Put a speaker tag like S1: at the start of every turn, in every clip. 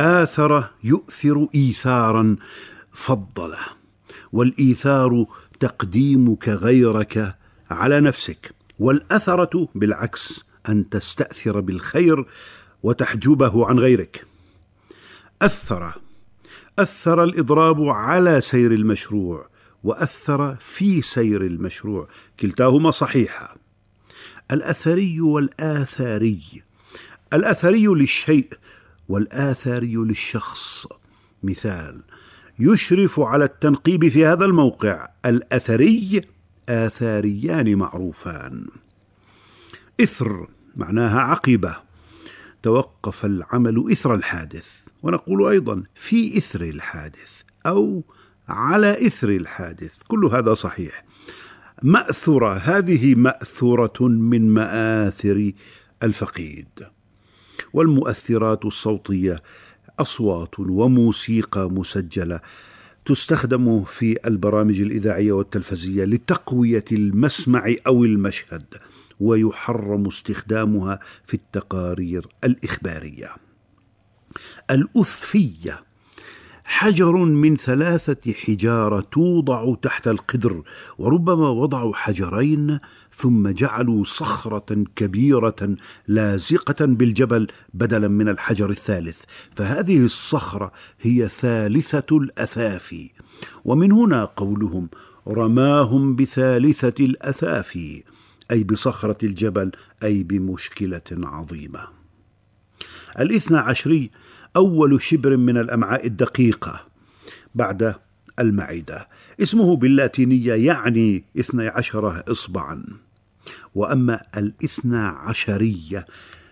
S1: اثر يؤثر ايثارا فضله. والإيثار تقديمك غيرك على نفسك. والأثرة بالعكس أن تستأثر بالخير وتحجبه عن غيرك. أثر أثر الإضراب على سير المشروع وأثر في سير المشروع. كلتاهما صحيحه الأثري والآثاري. الأثري للشيء والاثاري للشخص. مثال يشرف على التنقيب في هذا الموقع الأثري آثاريان معروفان. إثر معناها عقبة. توقف العمل إثر الحادث. ونقول أيضا في إثر الحادث أو على إثر الحادث. كل هذا صحيح. ماثره هذه مأثورة من مآثر الفقيد. والمؤثرات الصوتية أصوات وموسيقى مسجلة تستخدم في البرامج الإذاعية والتلفزية لتقوية المسمع أو المشهد ويحرم استخدامها في التقارير الإخبارية. الأثفية حجر من ثلاثة حجارة توضع تحت القدر وربما وضعوا حجرين ثم جعلوا صخرة كبيرة لازقة بالجبل بدلا من الحجر الثالث. فهذه الصخرة هي ثالثة الاثافي ومن هنا قولهم رماهم بثالثة الاثافي أي بصخرة الجبل أي بمشكلة عظيمة. الاثنى عشري أول شبر من الأمعاء الدقيقة بعد المعدة. اسمه باللاتينية يعني اثني عشره اصبعا. وأما الاثنى عشرية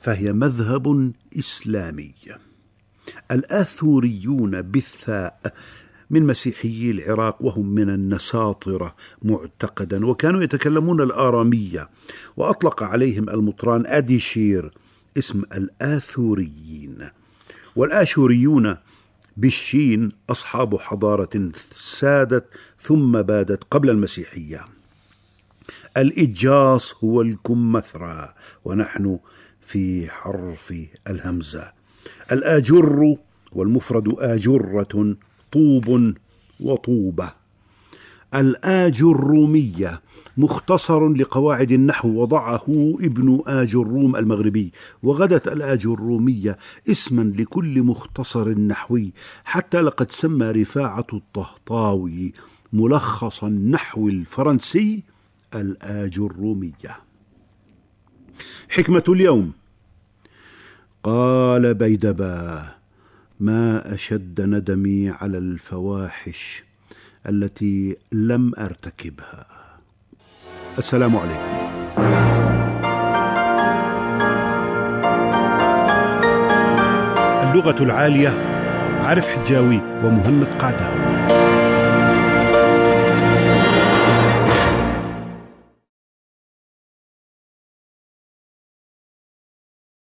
S1: فهي مذهب إسلامي. الآثوريون بالثاء من مسيحيي العراق وهم من النساطرة معتقدا وكانوا يتكلمون الآرامية وأطلق عليهم المطران أديشير اسم الآثوريين. والآشوريون بالشين أصحاب حضارة سادت ثم بادت قبل المسيحية. الإجاص هو الكمثرى ونحن في حرف الهمزة. الآجر والمفرد آجرة طوب وطوبة. الآج الرومية مختصر لقواعد النحو وضعه ابن آج الروم المغربي. وغدت الآج الرومية اسما لكل مختصر نحوي حتى لقد سمى رفاعة الطهطاوي ملخص النحو الفرنسي الآج الرومية. حكمة اليوم. قال بيدبا ما أشد ندمي على الفواحش التي لم أرتكبها. السلام عليكم. اللغة العالية عارف حجاوي ومهند قعدان